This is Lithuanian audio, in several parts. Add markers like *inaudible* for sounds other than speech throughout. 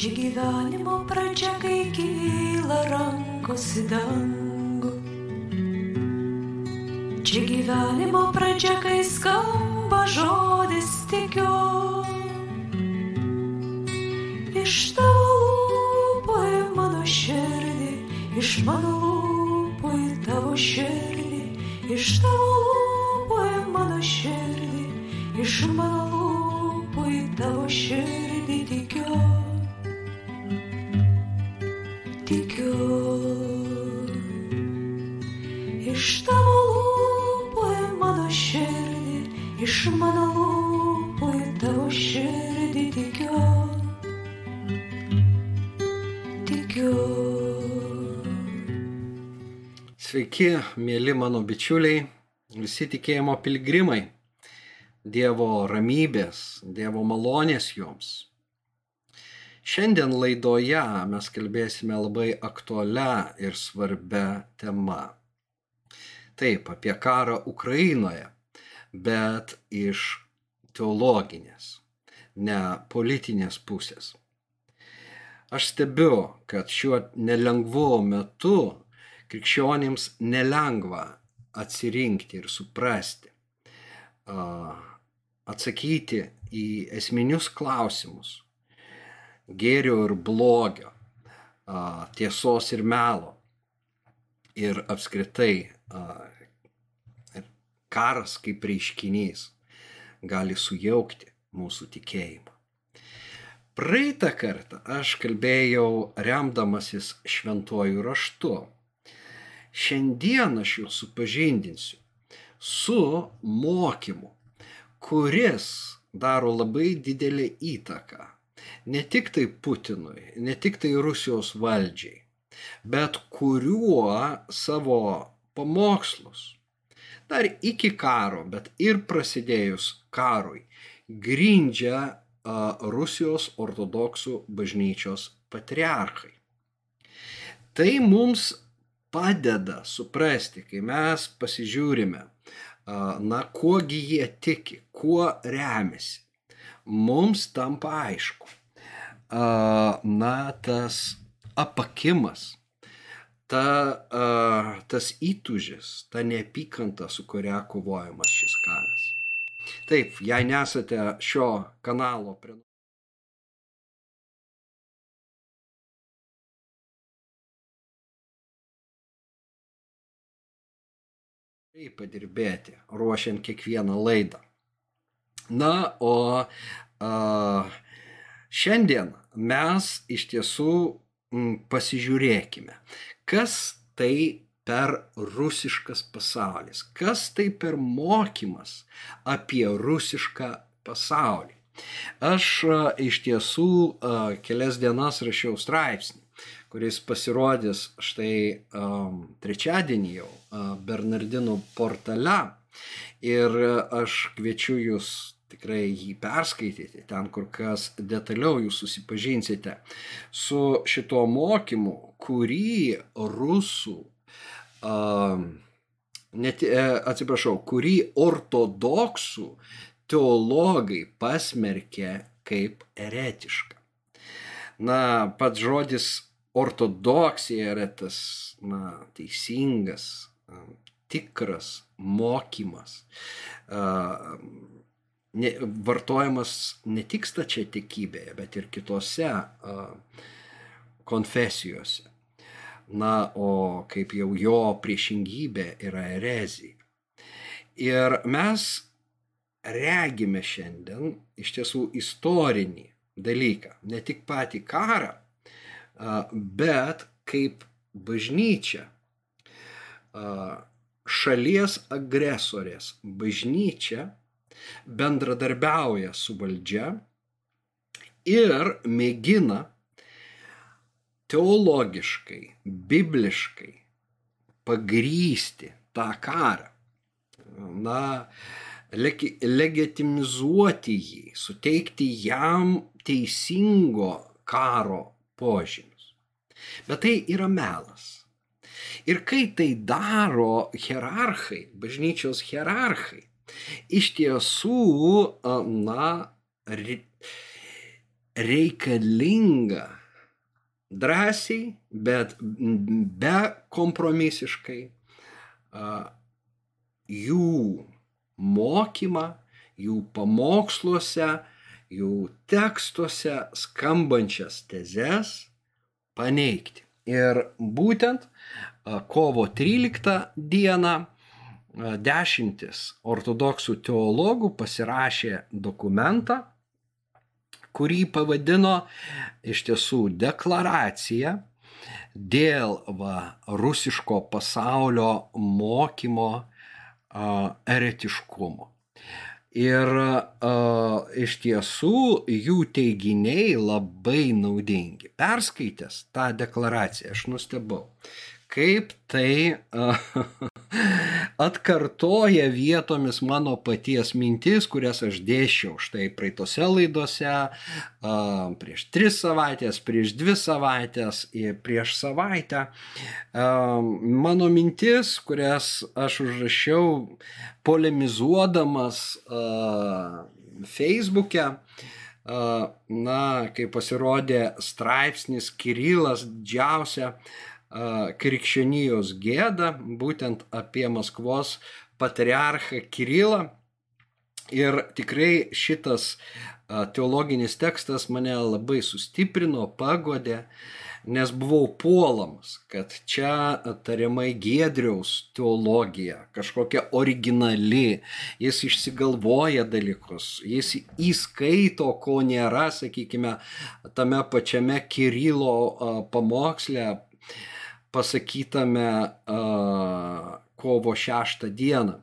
Čia gyvenimo pradžia, kai kyla rankos į dangų. Čia gyvenimo pradžia, kai skamba žodis tikiu. Iš tavo lūpų į mano širdį, iš mano lūpų į tavo širdį, iš tavo lūpų į mano širdį, iš mano lūpų į tavo širdį. Tikiu. Sveiki, mėly mano bičiuliai, visi tikėjimo pilgrimai. Dievo ramybės, Dievo malonės jums. Šiandien laidoje mes kalbėsime labai aktualią ir svarbę temą. Taip, apie karą Ukrainoje, bet iš teologinės, ne politinės pusės. Aš stebiu, kad šiuo nelengvu metu krikščionims nelengva atsirinkti ir suprasti, atsakyti į esminius klausimus gėrio ir blogio, tiesos ir melo. Ir apskritai karas kaip reiškinys gali sujaukti mūsų tikėjimą. Praeitą kartą aš kalbėjau remdamasis šventuoju raštu. Šiandien aš jūs supažindinsiu su mokymu, kuris daro labai didelį įtaką ne tik tai Putinui, ne tik tai Rusijos valdžiai, bet kuriuo savo pamokslus dar iki karo, bet ir prasidėjus karui, grindžia Rusijos ortodoksų bažnyčios patriarchai. Tai mums padeda suprasti, kai mes pasižiūrime, na, kuogi jie tiki, kuo remiasi. Mums tampa aišku, na, tas apakimas, ta, tas įtužis, ta neapykanta, su kuria kovojamas šis karas. Taip, jei nesate šio kanalo prie. Padirbėti, ruošiant kiekvieną laidą. Na, o a, šiandien mes iš tiesų m, pasižiūrėkime, kas tai per rusiškas pasaulis, kas tai per mokymas apie rusišką pasaulį. Aš a, iš tiesų a, kelias dienas rašiau straipsnį kuris pasirodys štai um, trečiadienį jau uh, Bernardinų portale. Ir aš kviečiu jūs tikrai jį perskaityti, ten kur kas detaliau jūs susipažinsite su šituo mokymu, kurį rusų, uh, net, atsiprašau, kurį ortodoksų teologai pasmerkė kaip eretišką. Na, pats žodis ortodoksija yra tas, na, teisingas, tikras mokymas. Ne, vartojamas ne tik stačia tikybėje, bet ir kitose konfesijose. Na, o kaip jau jo priešingybė yra erezija. Ir mes regime šiandien iš tiesų istorinį dalyką, ne tik patį karą, bet kaip bažnyčia, šalies agresorės bažnyčia bendradarbiauja su valdžia ir mėgina teologiškai, bibliškai pagrysti tą karą. Na, legitimizuoti jį, suteikti jam teisingo karo požymius. Bet tai yra melas. Ir kai tai daro hierarchai, bažnyčios hierarchai, iš tiesų, na, reikalinga drąsiai, bet be kompromisiškai jų mokymą, jų pamoksluose, jų tekstuose skambančias tezes paneigti. Ir būtent kovo 13 dieną dešimtis ortodoksų teologų pasirašė dokumentą, kurį pavadino iš tiesų deklaracija dėl va, rusiško pasaulio mokymo eretiškumo. Ir a, iš tiesų jų teiginiai labai naudingi. Perskaitęs tą deklaraciją aš nustebau, kaip tai *laughs* atkartoja vietomis mano paties mintis, kurias aš dėšiau štai praeitose laidose, prieš tris savaitės, prieš dvi savaitės ir prieš savaitę. Mano mintis, kurias aš užrašiau polemizuodamas Facebook'e, na, kai pasirodė straipsnis Kirilas didžiausia krikščionijos gėdą, būtent apie Maskvos patriarchą Kirilą. Ir tikrai šitas teologinis tekstas mane labai sustiprino, pagodė, nes buvau puolamas, kad čia tariamai Gėdriaus teologija, kažkokia originali, jis išsigalvoja dalykus, jis įskaito, ko nėra, sakykime, tame pačiame Kirilo pamoksle pasakytame uh, kovo 6 dieną.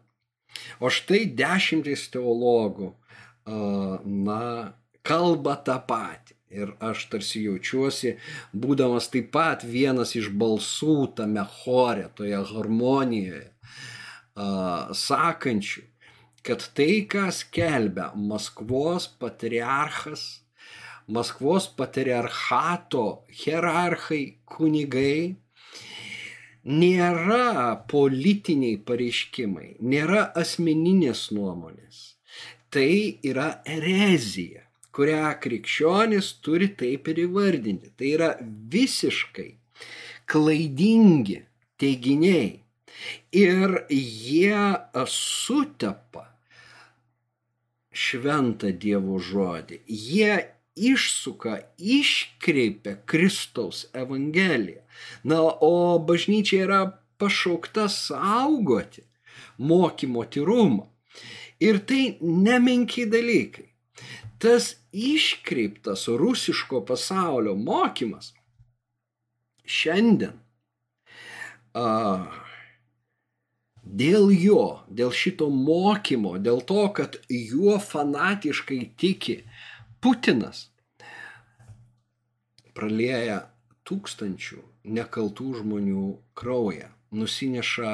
O štai dešimtis teologų, uh, na, kalba tą patį. Ir aš tarsi jaučiuosi, būdamas taip pat vienas iš balsų tame chore, toje harmonijoje, uh, sakančių, kad tai, ką skelbia Maskvos patriarchas, Maskvos patriarchato hierarchai, kunigai, nėra politiniai pareiškimai, nėra asmeninės nuomonės. Tai yra erezija, kurią krikščionis turi taip ir įvardinti. Tai yra visiškai klaidingi teiginiai. Ir jie sutepa šventą Dievo žodį. Jie išsuka, iškreipia Kristaus Evangeliją. Na, o bažnyčia yra pašaukta saugoti mokymo tyrumą. Ir tai nemenki dalykai. Tas iškreiptas rusiško pasaulio mokymas šiandien a, dėl jo, dėl šito mokymo, dėl to, kad juo fanatiškai tiki Putinas pralieja tūkstančių nekaltų žmonių kraują, nusineša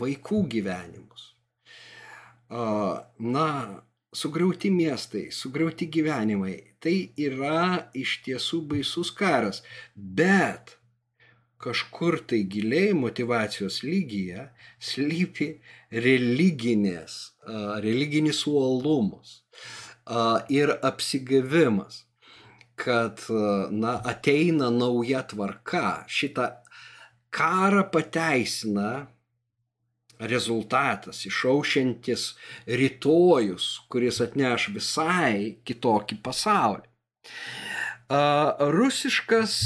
vaikų gyvenimus. Na, sugriauti miestai, sugriauti gyvenimai, tai yra iš tiesų baisus karas, bet kažkur tai giliai motivacijos lygyje slypi religinės, religinis uolumus ir apsigavimas, kad na, ateina nauja tvarka. Šitą karą pateisina rezultatas, išaušiantis rytojus, kuris atneš visai kitokį pasaulį. Rusiškas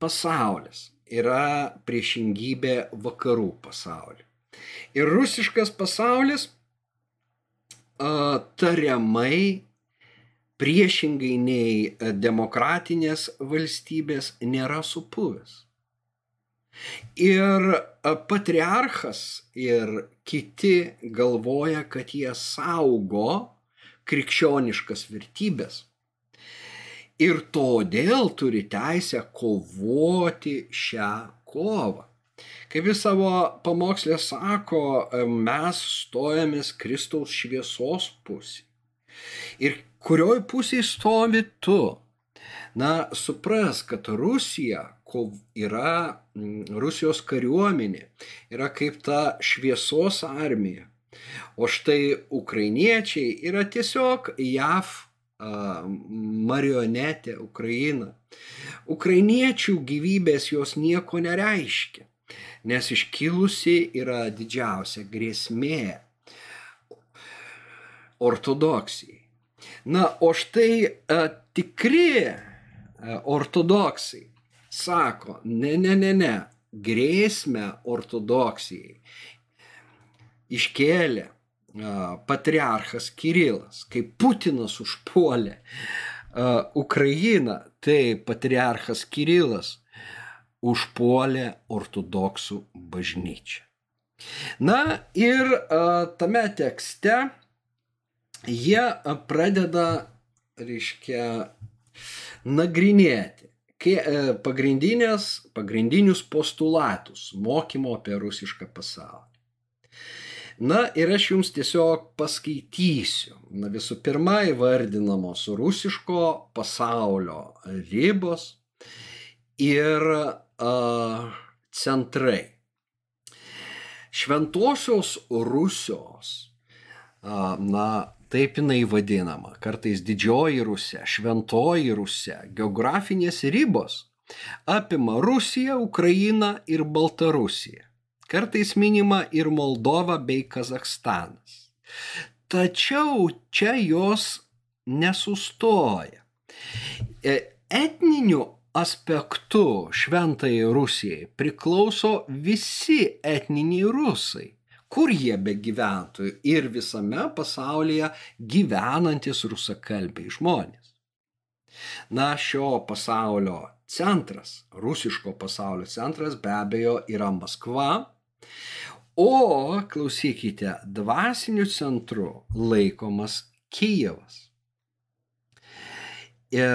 pasaulis yra priešingybė vakarų pasauliu. Ir rusiškas pasaulis tariamai priešingai nei e, demokratinės valstybės nėra supuvęs. Ir e, patriarchas ir kiti galvoja, kad jie saugo krikščioniškas vertybės. Ir todėl turi teisę kovoti šią kovą. Kaip jis savo pamokslė sako, e, mes stojamės Kristaus šviesos pusė. Ir kurioj pusėje stovi tu. Na, supras, kad Rusija yra, mm, Rusijos kariuomenė yra kaip ta šviesos armija. O štai ukrainiečiai yra tiesiog JAV marionetė Ukraina. Ukrainiečių gyvybės jos nieko nereiškia, nes iškilusi yra didžiausia grėsmė ortodoksijai. Na, o štai a, tikri a, ortodoksai sako, ne, ne, ne, ne, grėsmę ortodoksijai iškėlė patriarchas Kirilas, kai Putinas užpuolė Ukrainą, tai patriarchas Kirilas užpuolė ortodoksų bažnyčią. Na ir tame tekste jie pradeda, reiškia, nagrinėti pagrindinius postulatus mokymo apie rusišką pasaulį. Na ir aš jums tiesiog paskaitysiu. Na visų pirma, įvardinamos rusiško pasaulio ribos ir uh, centrai. Šventosios Rusijos, uh, na, taip jinai vadinama, kartais didžioji Rusija, šventoji Rusija, geografinės ribos apima Rusiją, Ukrainą ir Baltarusiją. Kartais minima ir Moldova bei Kazakstanas. Tačiau čia jos nesustoja. E, etniniu aspektu šventai Rusijai priklauso visi etniniai rusai, kur jie be gyventų ir visame pasaulyje gyvenantis rusakalbiai žmonės. Na, šio pasaulio centras, rusiško pasaulio centras be abejo yra Maskva, O, klausykite, dvasiniu centru laikomas Kijevas. E,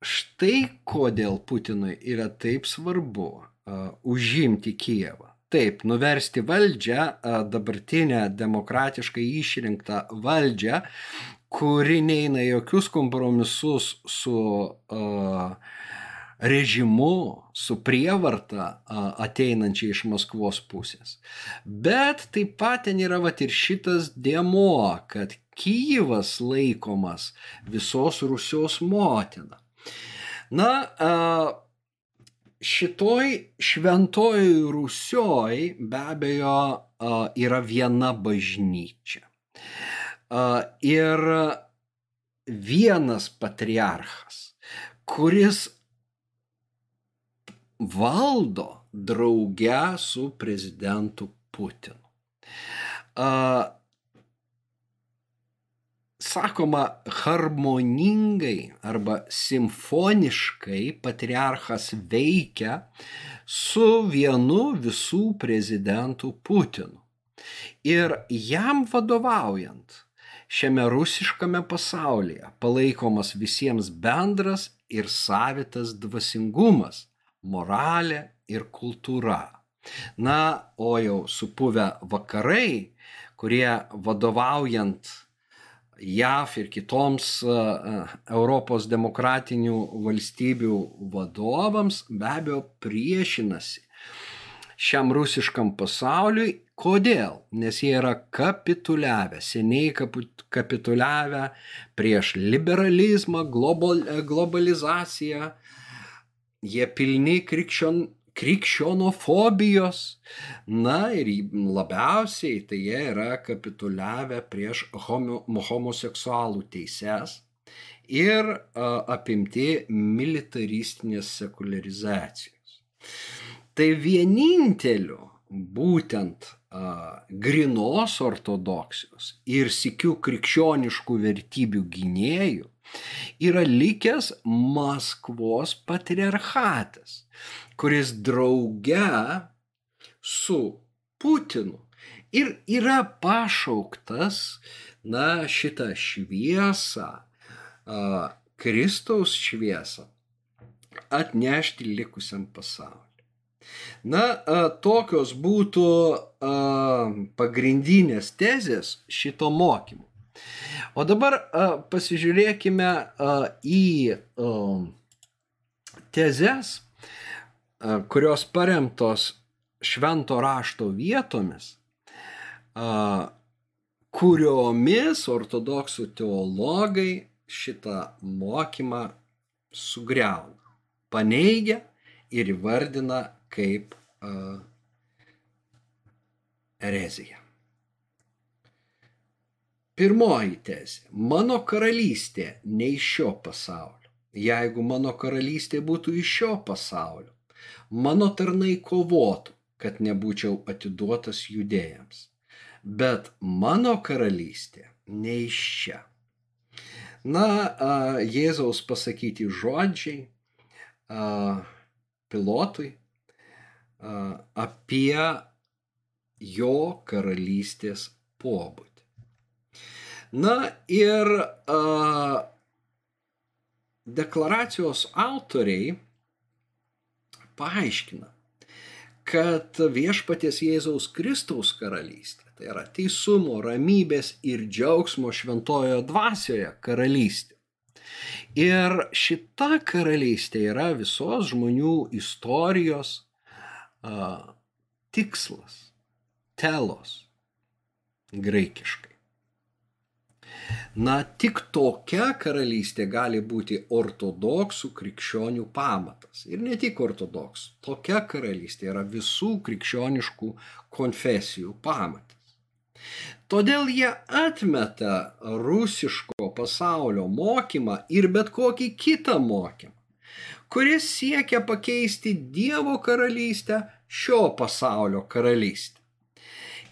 štai kodėl Putinui yra taip svarbu uh, užimti Kijevą. Taip, nuversti valdžią, dabartinę demokratiškai išrinktą valdžią, kuri neina jokius kompromisus su uh, režimu, su prievarta ateinančia iš Maskvos pusės. Bet taip pat ten yra vat ir šitas dėmo, kad Kyivas laikomas visos Rusijos motina. Na, šitoj šventojoj Rusioj be abejo yra viena bažnyčia. Ir vienas patriarchas, kuris valdo drauge su prezidentu Putinu. Sakoma, harmoningai arba simfoniškai patriarchas veikia su vienu visų prezidentų Putinu. Ir jam vadovaujant šiame rusiškame pasaulyje palaikomas visiems bendras ir savitas dvasingumas moralė ir kultūra. Na, o jau supuvę vakarai, kurie vadovaujant JAF ir kitoms Europos demokratinių valstybių vadovams be abejo priešinasi šiam rusiškam pasauliui. Kodėl? Nes jie yra kapituliavę, seniai kapituliavę prieš liberalizmą, global, globalizaciją, jie pilni krikščion, krikščionofobijos. Na ir labiausiai tai jie yra kapituliavę prieš homo, homoseksualų teises ir a, apimti militaristinės sekularizacijos. Tai vieninteliu būtent a, grinos ortodoksijos ir sikių krikščioniškų vertybių gynėjų yra likęs Maskvos patriarchatas, kuris drauge su Putinu ir yra pašauktas, na, šitą šviesą, Kristaus šviesą atnešti likusiam pasauliu. Na, tokios būtų pagrindinės tezės šito mokymo. O dabar pasižiūrėkime į tezes, kurios paremtos švento rašto vietomis, a, kuriomis ortodoksų teologai šitą mokymą sugriauna, paneigia ir įvardina kaip uh, ereziją. Pirmoji tezė. Mano karalystė ne iš šio pasaulio. Jeigu mano karalystė būtų iš šio pasaulio, mano tarnai kovotų, kad nebūčiau atiduotas judėjams. Bet mano karalystė ne iš čia. Na, Jėzaus pasakyti žodžiai pilotui apie jo karalystės pobūdį. Na ir a, deklaracijos autoriai paaiškina, kad viešpaties Jėzaus Kristaus karalystė, tai yra teisumo, ramybės ir džiaugsmo šventojo dvasioje karalystė. Ir šita karalystė yra visos žmonių istorijos a, tikslas, telos, graikiškai. Na, tik tokia karalystė gali būti ortodoksų krikščionių pamatas. Ir ne tik ortodoksų. Tokia karalystė yra visų krikščioniškų konfesijų pamatas. Todėl jie atmeta rusiško pasaulio mokymą ir bet kokį kitą mokymą, kuris siekia pakeisti Dievo karalystę šio pasaulio karalystę.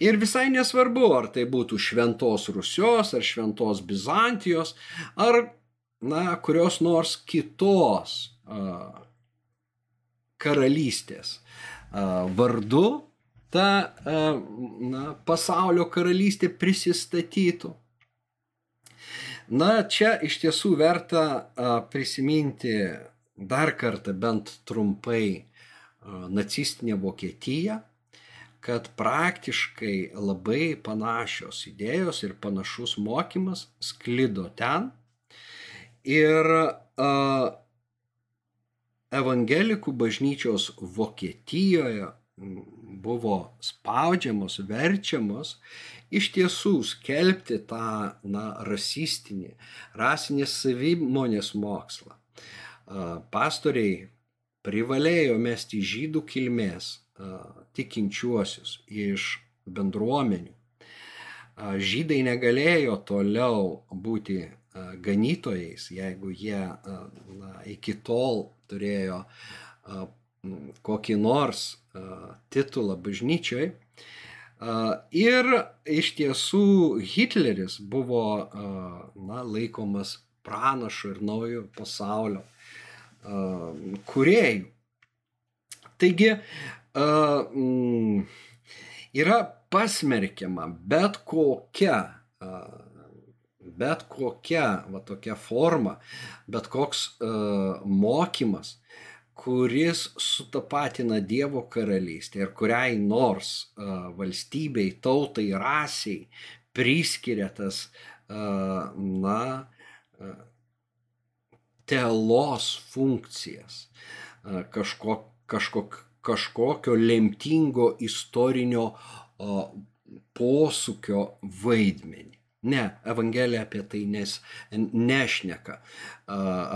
Ir visai nesvarbu, ar tai būtų šventos Rusios, ar šventos Bizantijos, ar na, kurios nors kitos a, karalystės a, vardu ta a, na, pasaulio karalystė prisistatytų. Na, čia iš tiesų verta prisiminti dar kartą bent trumpai nacistinę Vokietiją kad praktiškai labai panašios idėjos ir panašus mokymas sklido ten. Ir uh, evangelikų bažnyčios Vokietijoje buvo spaudžiamos, verčiamos iš tiesų skelbti tą na, rasistinį, rasinės savimonės mokslą. Pastoriai privalėjo mesti žydų kilmės tikinčiuosius iš bendruomenių. Žydai negalėjo toliau būti ganytojais, jeigu jie na, iki tol turėjo kokį nors titulą bažnyčioj. Ir iš tiesų Hitleris buvo na, laikomas pranašu ir naujo pasaulio kuriejų. Taigi yra pasmerkiama bet kokia, bet kokia va tokia forma, bet koks mokymas, kuris sutapatina Dievo karalystę ir kuriai nors valstybei, tautai, rasiai priskiria tas, na, telos funkcijas, kažko, kažkok, kažkokio lemtingo istorinio o, posūkio vaidmenį. Ne, Evangelija apie tai nes, nešneka.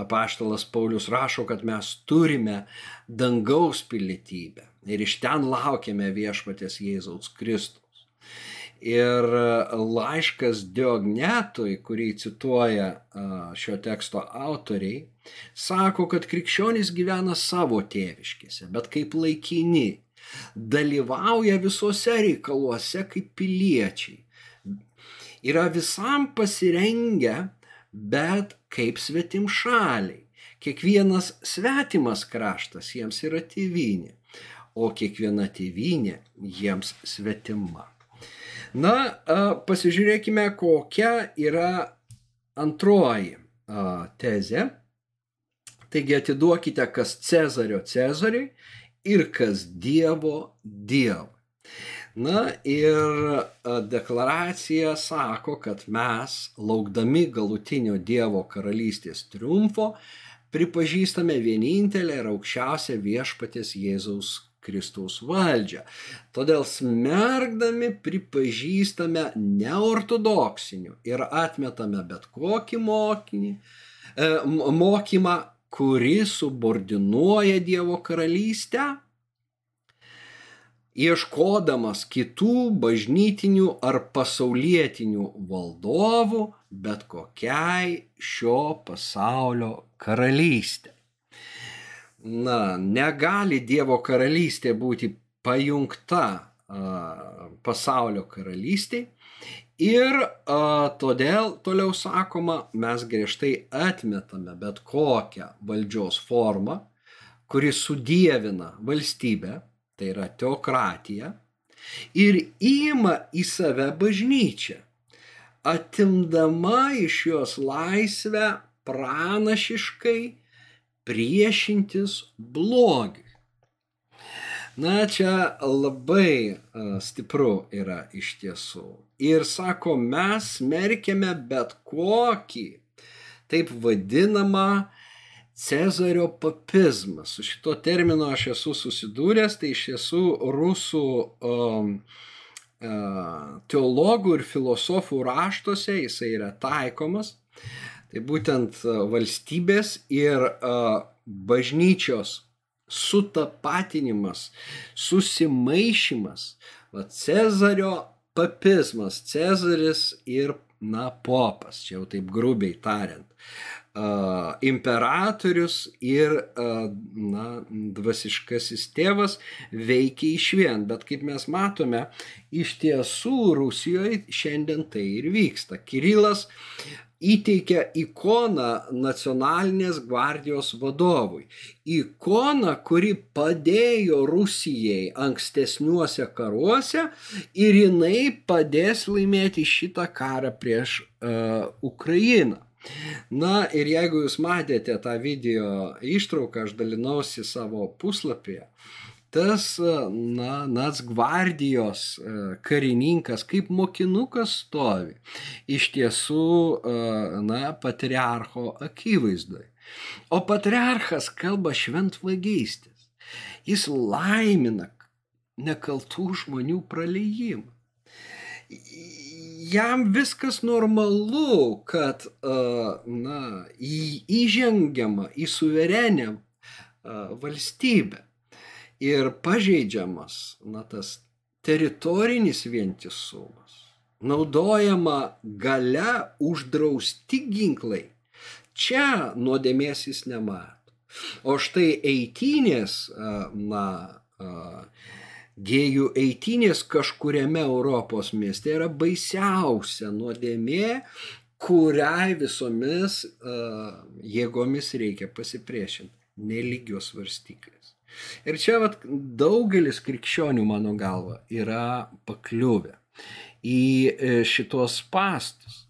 Apaštalas Paulius rašo, kad mes turime dangaus pilietybę ir iš ten laukiame viešpatės Jėzaus Kristus. Ir laiškas Diognetui, kurį cituoja šio teksto autoriai, sako, kad krikščionys gyvena savo tėviškėse, bet kaip laikini, dalyvauja visuose reikaluose kaip piliečiai. Yra visam pasirengę, bet kaip svetim šaliai. Kiekvienas svetimas kraštas jiems yra tėvynė, o kiekviena tėvynė jiems svetima. Na, pasižiūrėkime, kokia yra antroji tezė. Taigi atiduokite, kas Cezario Cezariui ir kas Dievo Dievui. Na ir deklaracija sako, kad mes, laukdami galutinio Dievo karalystės triumfo, pripažįstame vienintelę ir aukščiausią viešpatės Jėzaus Kristaus valdžią. Todėl smergdami pripažįstame neortodoksinių ir atmetame bet kokį mokinį, e, mokymą, kuris subordinuoja Dievo karalystę ieškodamas kitų bažnytinių ar pasaulietinių valdovų bet kokiai šio pasaulio karalystė. Na, negali Dievo karalystė būti pajungta a, pasaulio karalystiai ir a, todėl toliau sakoma, mes griežtai atmetame bet kokią valdžios formą, kuri sudėvina valstybę, tai yra teokratija, ir įima į save bažnyčią, atimdama iš jos laisvę pranašiškai priešintis blogiui. Na, čia labai stipru yra iš tiesų. Ir sako, mes smerkėme bet kokį taip vadinamą Cezario papizmas. Su šito termino aš esu susidūręs, tai iš tiesų rusų um, teologų ir filosofų raštuose jisai yra taikomas. Tai būtent valstybės ir uh, bažnyčios sutapatinimas, susimaišymas. Va, Cezario papizmas, Cezaris ir, na, popas, čia jau taip grubiai tariant imperatorius ir na, dvasiškasis tėvas veikia iš vien. Bet kaip mes matome, iš tiesų Rusijoje šiandien tai ir vyksta. Kirilas įteikia ikoną nacionalinės gvardijos vadovui. Ikona, kuri padėjo Rusijai ankstesniuose karuose ir jinai padės laimėti šitą karą prieš uh, Ukrainą. Na ir jeigu jūs matėte tą video ištrauką, aš dalinausi savo puslapyje, tas, na, Nacgvardijos e, karininkas kaip mokinukas stovi iš tiesų, e, na, patriarcho akivaizdoj. O patriarchas kalba šventvagystės. Jis laimina nekaltų žmonių praleimą jam viskas normalu, kad na, įžengiama į suverenę valstybę ir pažeidžiamas na, tas teritorinis vientisumas, naudojama gale uždrausti ginklai. Čia nuodėmės jis nemato. O štai eitynės, na, gėjų eitynės kažkuriame Europos mieste yra baisiausia nuodėmė, kuriai visomis jėgomis reikia pasipriešinti. Nelygios varstyklės. Ir čia vat, daugelis krikščionių, mano galva, yra pakliuvę į e, šitos pastus.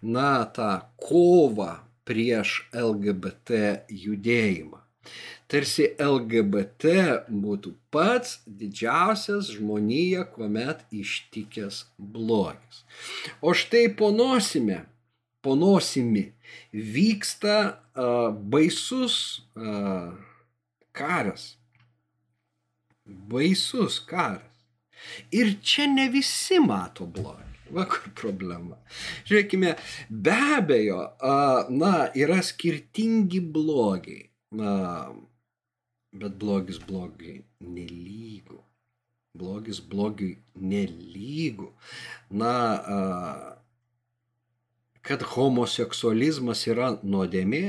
Na, tą kovą prieš LGBT judėjimą tarsi LGBT būtų pats didžiausias žmonija, kuomet ištikęs blogis. O štai ponosime, ponosimi vyksta uh, baisus uh, karas. Baisus karas. Ir čia ne visi mato blogį. Va kur problema. Žiūrėkime, be abejo, na, yra skirtingi blogiai. Na, Bet blogis blogiui nelygu. Blogis blogiui nelygu. Na, kad homoseksualizmas yra nuodėmė,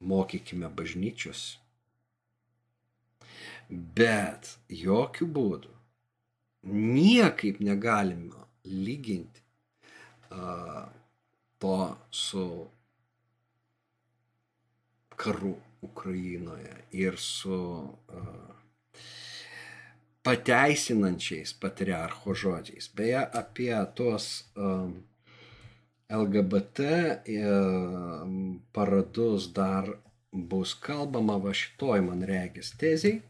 mokykime bažnyčios. Bet jokių būdų niekaip negalime lyginti uh, to su karu Ukrainoje ir su uh, pateisinančiais patriarcho žodžiais. Beje, apie tuos um, LGBT um, paradus dar bus kalbama va šitoj man regis teziai,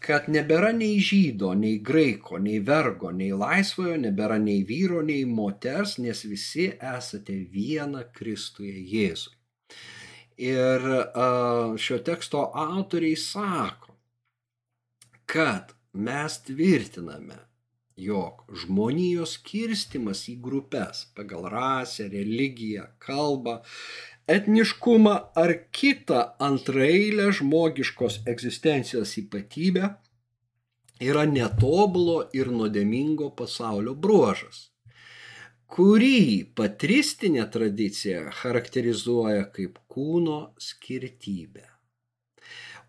kad nebėra nei žydo, nei graiko, nei vergo, nei laisvojo, nebėra nei vyro, nei moters, nes visi esate viena Kristuje Jėzui. Ir šio teksto autoriai sako, kad mes tvirtiname, jog žmonijos skirstimas į grupės pagal rasę, religiją, kalbą, etniškumą ar kitą antraeilę žmogiškos egzistencijos ypatybę yra netobulo ir nuodėmingo pasaulio bruožas, kurį patristinė tradicija charakterizuoja kaip kūno skirtybę.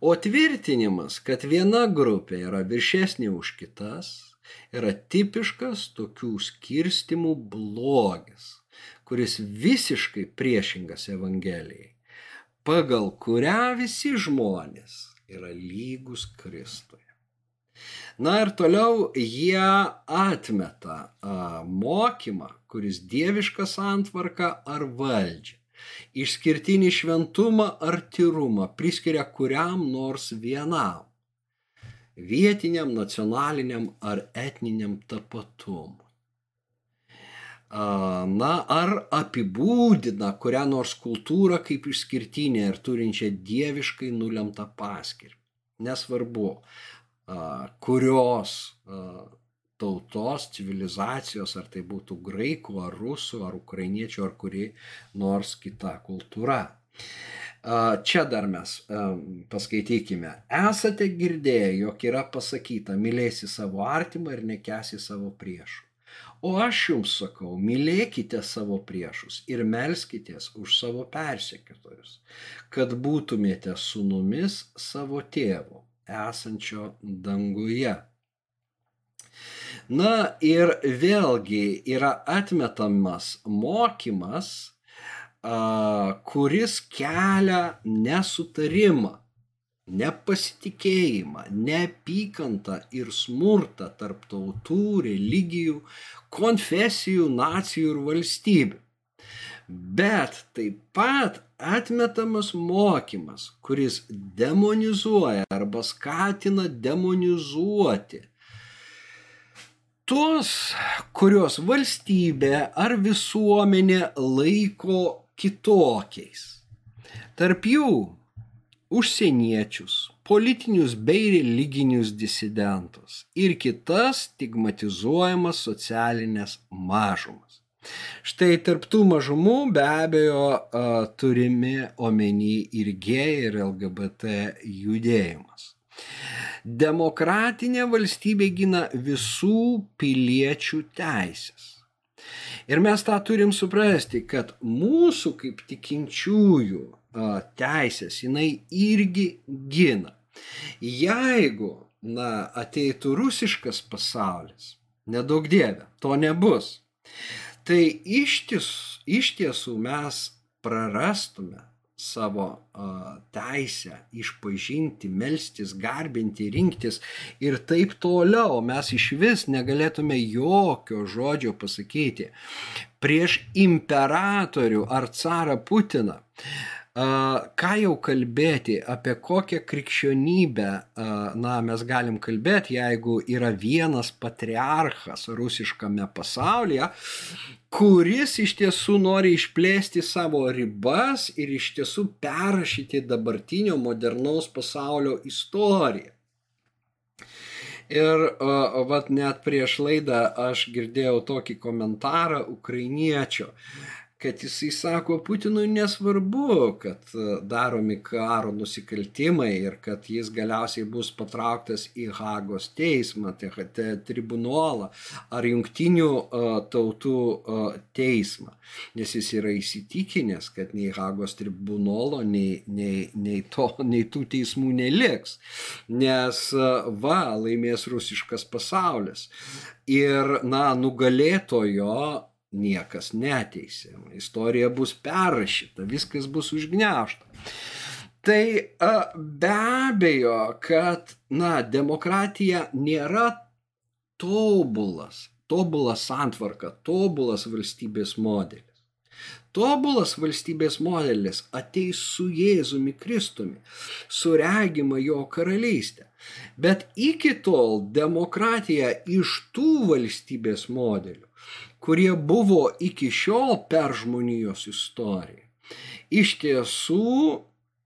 O tvirtinimas, kad viena grupė yra viršesnė už kitas, yra tipiškas tokių skirstimų blogis, kuris visiškai priešingas Evangelijai, pagal kurią visi žmonės yra lygus Kristui. Na ir toliau jie atmeta a, mokymą, kuris dievišką santvarką ar valdžią, išskirtinį šventumą ar tyrumą priskiria kuriam nors vienam vietiniam, nacionaliniam ar etniniam tapatumui. Na, ar apibūdina kurią nors kultūrą kaip išskirtinę ir turinčią dieviškai nulemtą paskirtį. Nesvarbu, kurios tautos, civilizacijos, ar tai būtų graikų, ar rusų, ar ukrainiečių, ar kuri nors kita kultūra. Čia dar mes paskaitykime. Esate girdėję, jog yra pasakyta, mylėsi savo artimą ir nekesi savo priešų. O aš jums sakau, mylėkite savo priešus ir melskitės už savo persekiotojus, kad būtumėte sunumis savo tėvo esančio danguje. Na ir vėlgi yra atmetamas mokymas, kuris kelia nesutarimą, nepasitikėjimą, neapykantą ir smurtą tarp tautų, religijų, konfesijų, nacijų ir valstybių. Bet taip pat atmetamas mokymas, kuris demonizuoja arba skatina demonizuoti tuos, kuriuos valstybė ar visuomenė laiko kitokiais. Tarp jų užsieniečius, politinius bei religinius disidentus ir kitas stigmatizuojamas socialinės mažumas. Štai tarptų mažumų be abejo turimi omeny ir gėjai, ir LGBT judėjimas. Demokratinė valstybė gina visų piliečių teisės. Ir mes tą turim suprasti, kad mūsų kaip tikinčiųjų teisės jinai irgi gina. Jeigu na, ateitų rusiškas pasaulis, nedaug dievė, to nebus tai iš, ties, iš tiesų mes prarastume savo uh, teisę išpažinti, melstis, garbinti, rinktis ir taip toliau. Mes iš vis negalėtume jokio žodžio pasakyti prieš imperatorių ar carą Putiną. Uh, Ką jau kalbėti, apie kokią krikščionybę, na, mes galim kalbėti, jeigu yra vienas patriarchas rusiškame pasaulyje, kuris iš tiesų nori išplėsti savo ribas ir iš tiesų perrašyti dabartinio modernaus pasaulio istoriją. Ir uh, vat net prieš laidą aš girdėjau tokį komentarą ukrainiečio. Uh, kad jisai sako, Putinui nesvarbu, kad e, daromi karo nusikaltimai ir kad jis galiausiai bus patrauktas į Hagos teismą, tai tribunolą ar jungtinių uh, tautų uh, teismą. Nes jis yra įsitikinęs, kad nei Hagos tribunolo, nei, nei, nei, to, nei tų teismų neliks. Nes va, laimės rusiškas pasaulis. Ir, na, nugalėtojo niekas neteisė. Istorija bus perrašyta, viskas bus užgneušta. Tai be abejo, kad, na, demokratija nėra tobulas, tobula santvarka, tobulas valstybės modelis. Tobulas valstybės modelis ateis su Jėzumi Kristumi, suregima jo karalystę. Bet iki tol demokratija iš tų valstybės modelių kurie buvo iki šiol per žmonijos istoriją, iš tiesų,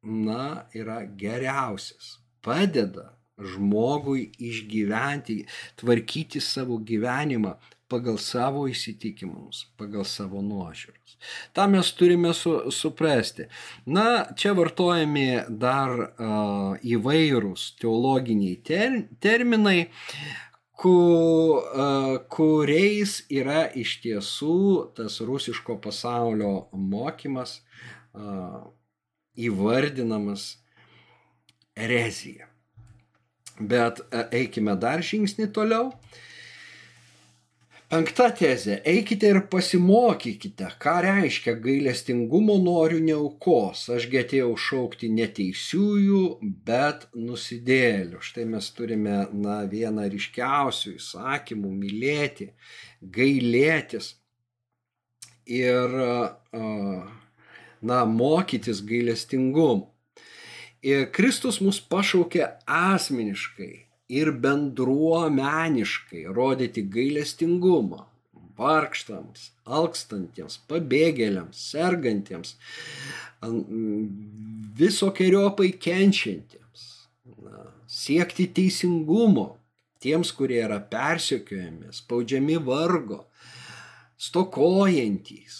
na, yra geriausias, padeda žmogui išgyventi, tvarkyti savo gyvenimą pagal savo įsitikimus, pagal savo nuožiūros. Ta mes turime su, suprasti. Na, čia vartojami dar uh, įvairūs teologiniai ter, terminai, ku, uh, kuriais yra iš tiesų tas rusiško pasaulio mokymas uh, įvardinamas erezija. Bet eikime dar žingsnį toliau. Penkta tezė. Eikite ir pasimokykite, ką reiškia gailestingumo noriu neaukos. Ašgi atėjau šaukti neteisiųjų, bet nusidėlių. Štai mes turime na, vieną ryškiausių įsakymų - mylėti, gailėtis ir na, mokytis gailestingumu. Ir Kristus mus pašaukė asmeniškai ir bendruomeniškai rodyti gailestingumą vargštams, alkstantiems, pabėgėliams, sergantiems, visokiojopai kenčiantiems, na, siekti teisingumo tiems, kurie yra persekiojami, spaudžiami vargo, stokojantys.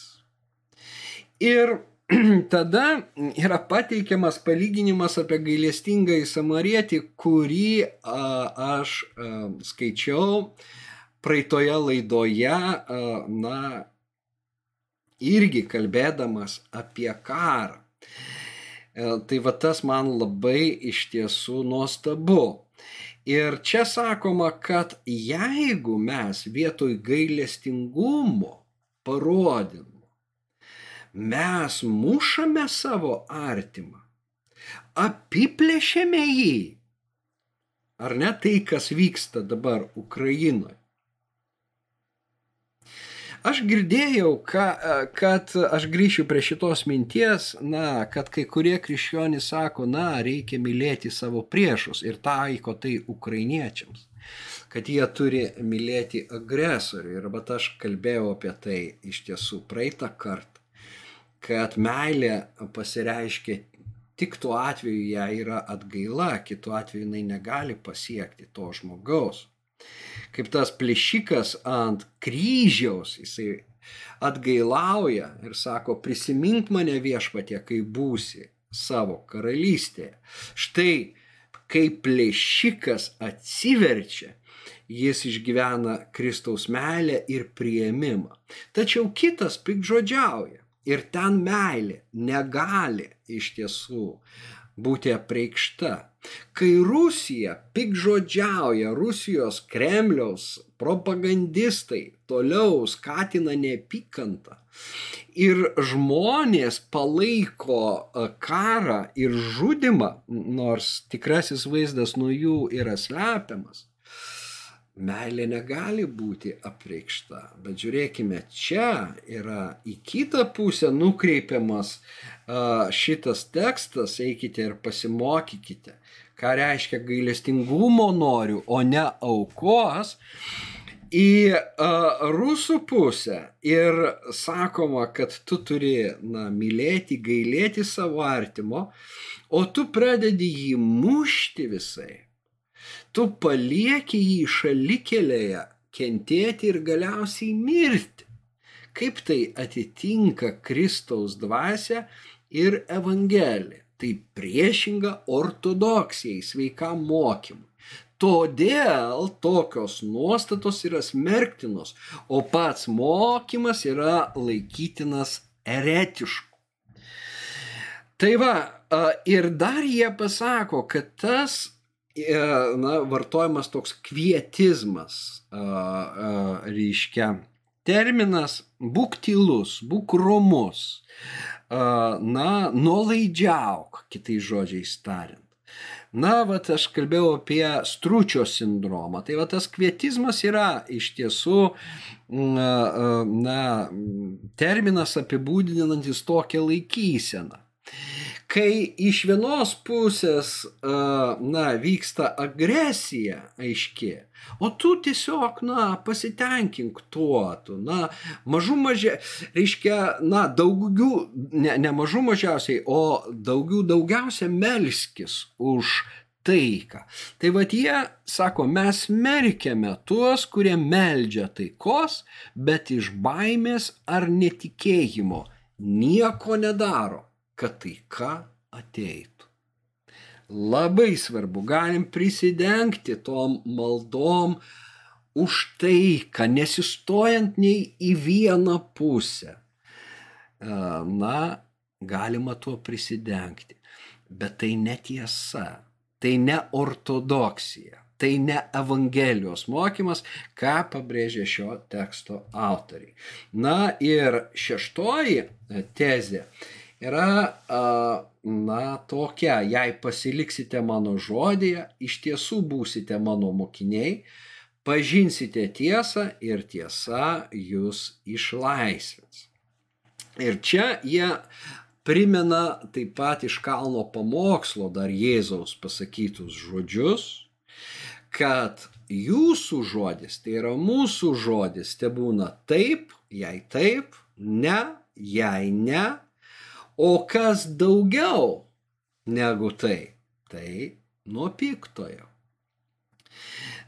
Ir *clears throat* tada yra pateikiamas palyginimas apie gailestingą į samarietį, kurį a, aš a, skaičiau praeitoje laidoje, a, na, irgi kalbėdamas apie karą. E, tai va tas man labai iš tiesų nuostabu. Ir čia sakoma, kad jeigu mes vietoj gailestingumo parodym mes mušame savo artimą, apiplėšėme jį. Ar ne tai, kas vyksta dabar Ukrainoje? Aš girdėjau, ka, kad aš grįšiu prie šitos minties, na, kad kai kurie krikščionys sako, na, reikia mylėti savo priešus ir taiko tai ukrainiečiams, kad jie turi mylėti agresorių. Ir bet aš kalbėjau apie tai iš tiesų praeitą kartą kad meilė pasireiškia tik tuo atveju ją yra atgaila, kitu atveju jinai negali pasiekti to žmogaus. Kaip tas plėšikas ant kryžiaus, jisai atgailauja ir sako, prisimink mane viešpatie, kai būsi savo karalystėje. Štai, kai plėšikas atsiverčia, jis išgyvena Kristaus meilę ir prieimimą. Tačiau kitas pikžodžiauja Ir ten meilė negali iš tiesų būti apreikšta. Kai Rusija pikžodžiauja, Rusijos Kremliaus propagandistai toliau skatina neapykantą ir žmonės palaiko e, karą ir žudimą, nors tikrasis vaizdas nuo jų yra slepiamas, meilė negali būti apreikšta. Bet žiūrėkime, čia yra į kitą pusę nukreipiamas šitas tekstas, eikite ir pasimokykite, ką reiškia gailestingumo noriu, o ne aukos. Į uh, rusų pusę ir sakoma, kad tu turi na, mylėti, gailėti savo artimo, o tu pradedi jį mušti visai tu palieki jį šalikelėje kentėti ir galiausiai mirti. Kaip tai atitinka Kristaus dvasia ir Evangelija? Tai priešinga ortodoksijai, sveikam mokymui. Todėl tokios nuostatos yra smerktinos, o pats mokymas yra laikytinas eretišku. Tai va, ir dar jie pasako, kad tas na, vartojamas toks kvietizmas, reiškia terminas būk tylus, būk romus, na, nuolaidžiauk, kitais žodžiais tariant. Na, vat aš kalbėjau apie stručio sindromą. Tai va tas kvietizmas yra iš tiesų, na, terminas apibūdinantis tokią laikyseną kai iš vienos pusės, na, vyksta agresija aiški, o tu tiesiog, na, pasitenkink tuo, tu, na, mažų mažia, reiškia, na, daugiau, ne, ne mažų mažiausiai, o daugiau daugiausia melskis už taiką. Tai vad jie sako, mes merkiame tuos, kurie meldžia taikos, bet iš baimės ar netikėjimo nieko nedaro, kad taika ateitų. Labai svarbu, galim prisidengti tom maldom už taiką, nesistojant nei į vieną pusę. Na, galima tuo prisidengti. Bet tai netiesa tai ne ortodoksija, tai ne Evangelijos mokymas, ką pabrėžė šio teksto autoriai. Na ir šeštoji tezė yra, na, tokia, jei pasiliksite mano žodėje, iš tiesų būsite mano mokiniai, pažinsite tiesą ir tiesa jūs išlaisvins. Ir čia jie primena taip pat iš kalno pamokslo dar Jėzaus pasakytus žodžius, kad jūsų žodis, tai yra mūsų žodis, te būna taip, jei taip, ne, jei ne, o kas daugiau negu tai, tai nuo piktojo.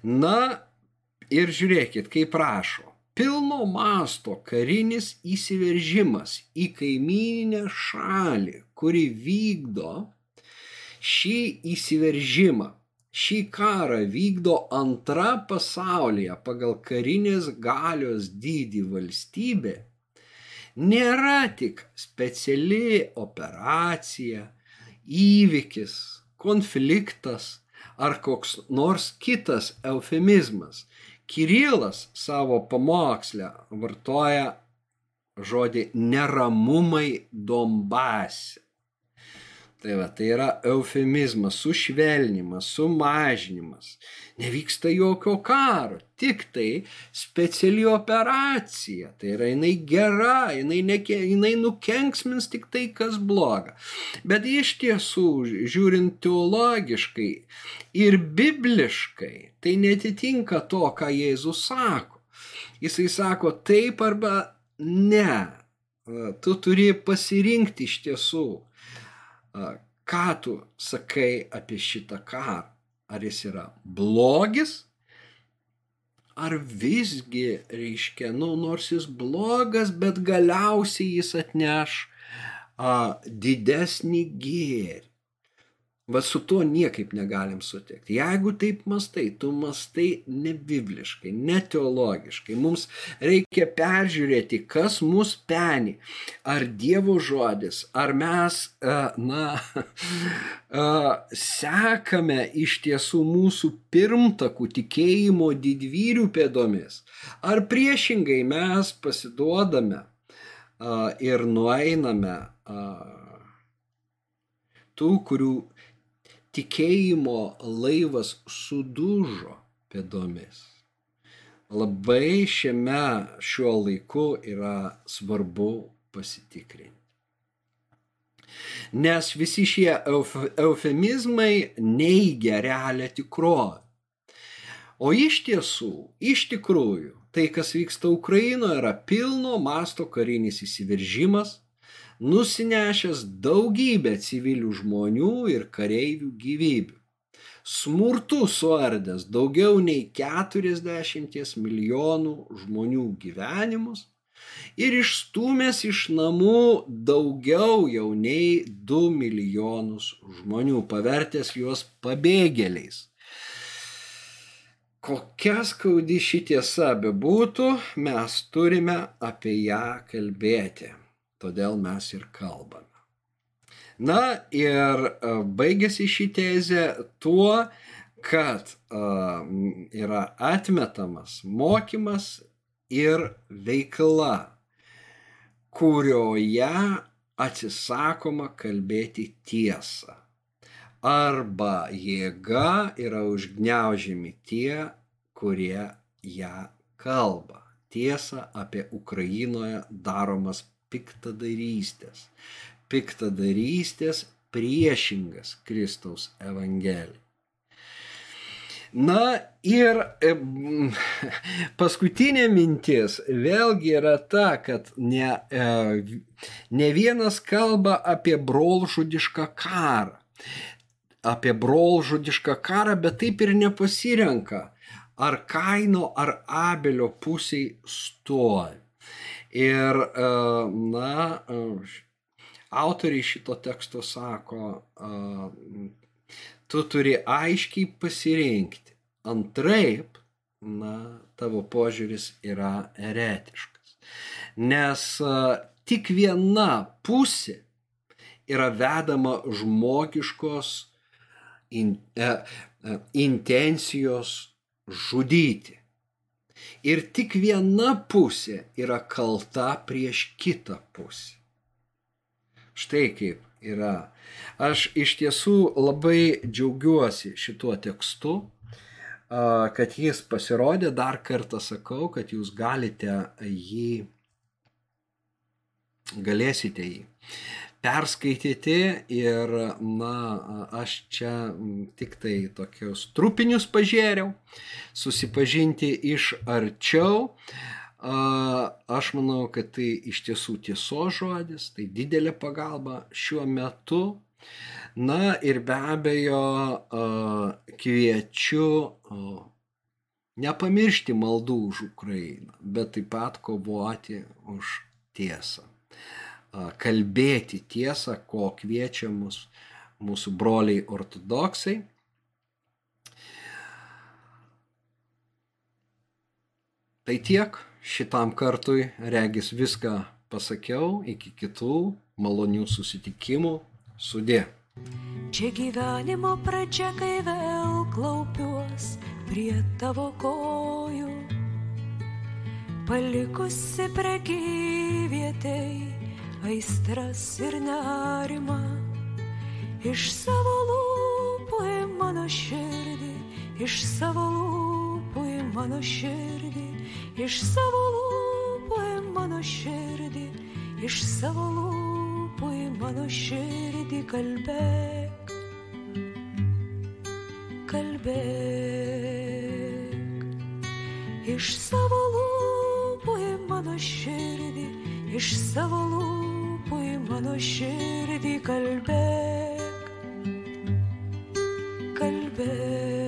Na ir žiūrėkit, kaip prašo pilno masto karinis įsiveržimas į kaimininę šalį, kuri vykdo šį įsiveržimą. Šį karą vykdo antra pasaulyje pagal karinės galios dydį valstybė, nėra tik speciali operacija, įvykis, konfliktas ar koks nors kitas eufemizmas, Kirilas savo pamoksle vartoja žodį neramumai Dombase. Tai va, tai yra eufemizmas, sušvelnimas, sumažinimas. Nevyksta jokio karo, tik tai speciali operacija. Tai yra jinai gera, jinai, neke, jinai nukenksmins tik tai, kas bloga. Bet iš tiesų, žiūrint teologiškai ir bibliškai, tai netitinka to, ką Jėzus sako. Jisai sako taip arba ne. Tu turi pasirinkti iš tiesų ką tu sakai apie šitą karą? Ar jis yra blogis? Ar visgi, reiškia, nu, nors jis blogas, bet galiausiai jis atneš a, didesnį gėrį. Va su tuo niekaip negalim sutikti. Jeigu taip mastai, tu mastai ne bibliškai, ne teologiškai. Mums reikia peržiūrėti, kas mus peni. Ar Dievo žodis, ar mes, e, na, *laughs* e, sekame iš tiesų mūsų pirmtakų tikėjimo didvyrių pėdomis. Ar priešingai mes pasiduodame e, ir nueiname tų, kurių tikėjimo laivas sudužo pėdomis. Labai šiame šiuo laiku yra svarbu pasitikrinti. Nes visi šie eufemizmai neigia realią tikrovę. O iš tiesų, iš tikrųjų, tai, kas vyksta Ukrainoje, yra pilno masto karinis įsiveržimas, nusinešęs daugybę civilių žmonių ir kareivių gyvybių. Smurtu suardęs daugiau nei 40 milijonų žmonių gyvenimus ir išstumęs iš namų daugiau jau nei 2 milijonus žmonių, pavertęs juos pabėgėliais. Kokia skaudi ši tiesa bebūtų, mes turime apie ją kalbėti todėl mes ir kalbame. Na ir e, baigėsi ši tezė tuo, kad uh, yra atmetamas mokymas ir veikla, kurioje atsisakoma kalbėti tiesą. Arba jėga yra užgneužiami tie, kurie ją kalba. Tiesa apie Ukrainoje daromas piktadarystės. Piktadarystės priešingas Kristaus Evangelijai. Na ir *laughs* paskutinė mintis vėlgi yra ta, kad ne, e, ne vienas kalba apie brolžudišką karą. apie brolžudišką karą, bet taip ir nepasirenka, ar Kaino, ar Abelio pusiai stovi. Ir, e, na, autoriai šito teksto sako, tu turi aiškiai pasirinkti. Antraip, na, tavo požiūris yra eretiškas. Nes tik viena pusė yra vedama žmogiškos in, e, e, intencijos žudyti. Ir tik viena pusė yra kalta prieš kitą pusę. Štai kaip yra. Aš iš tiesų labai džiaugiuosi šituo tekstu, kad jis pasirodė, dar kartą sakau, kad jūs galite jį, galėsite jį perskaityti ir, na, aš čia tik tai tokius trupinius pažiūrėjau, susipažinti iš arčiau. Aš manau, kad tai iš tiesų tiesos žodis, tai didelė pagalba šiuo metu. Na ir be abejo kviečiu nepamiršti maldų už Ukrainą, bet taip pat kovoti už tiesą. Kalbėti tiesą, ko kviečia mus mūsų broliai ortodoksai. Tai tiek šitam kartui regis viską pasakiau, iki kitų malonių susitikimų. Sudė. Čia gyvenimo pradžia, kai vėl klaupiuos prie tavo kojų, palikusi prekyvietei aistras ir nerimą, iš savo lūpų į mano širdį, iš savo lūpų į mano širdį. Iš savo lūpų į mano širdį, iš savo lūpų į mano širdį kalbėk, kalbėk, iš savo lūpų į mano širdį, iš savo lūpų į mano širdį kalbėk, kalbėk.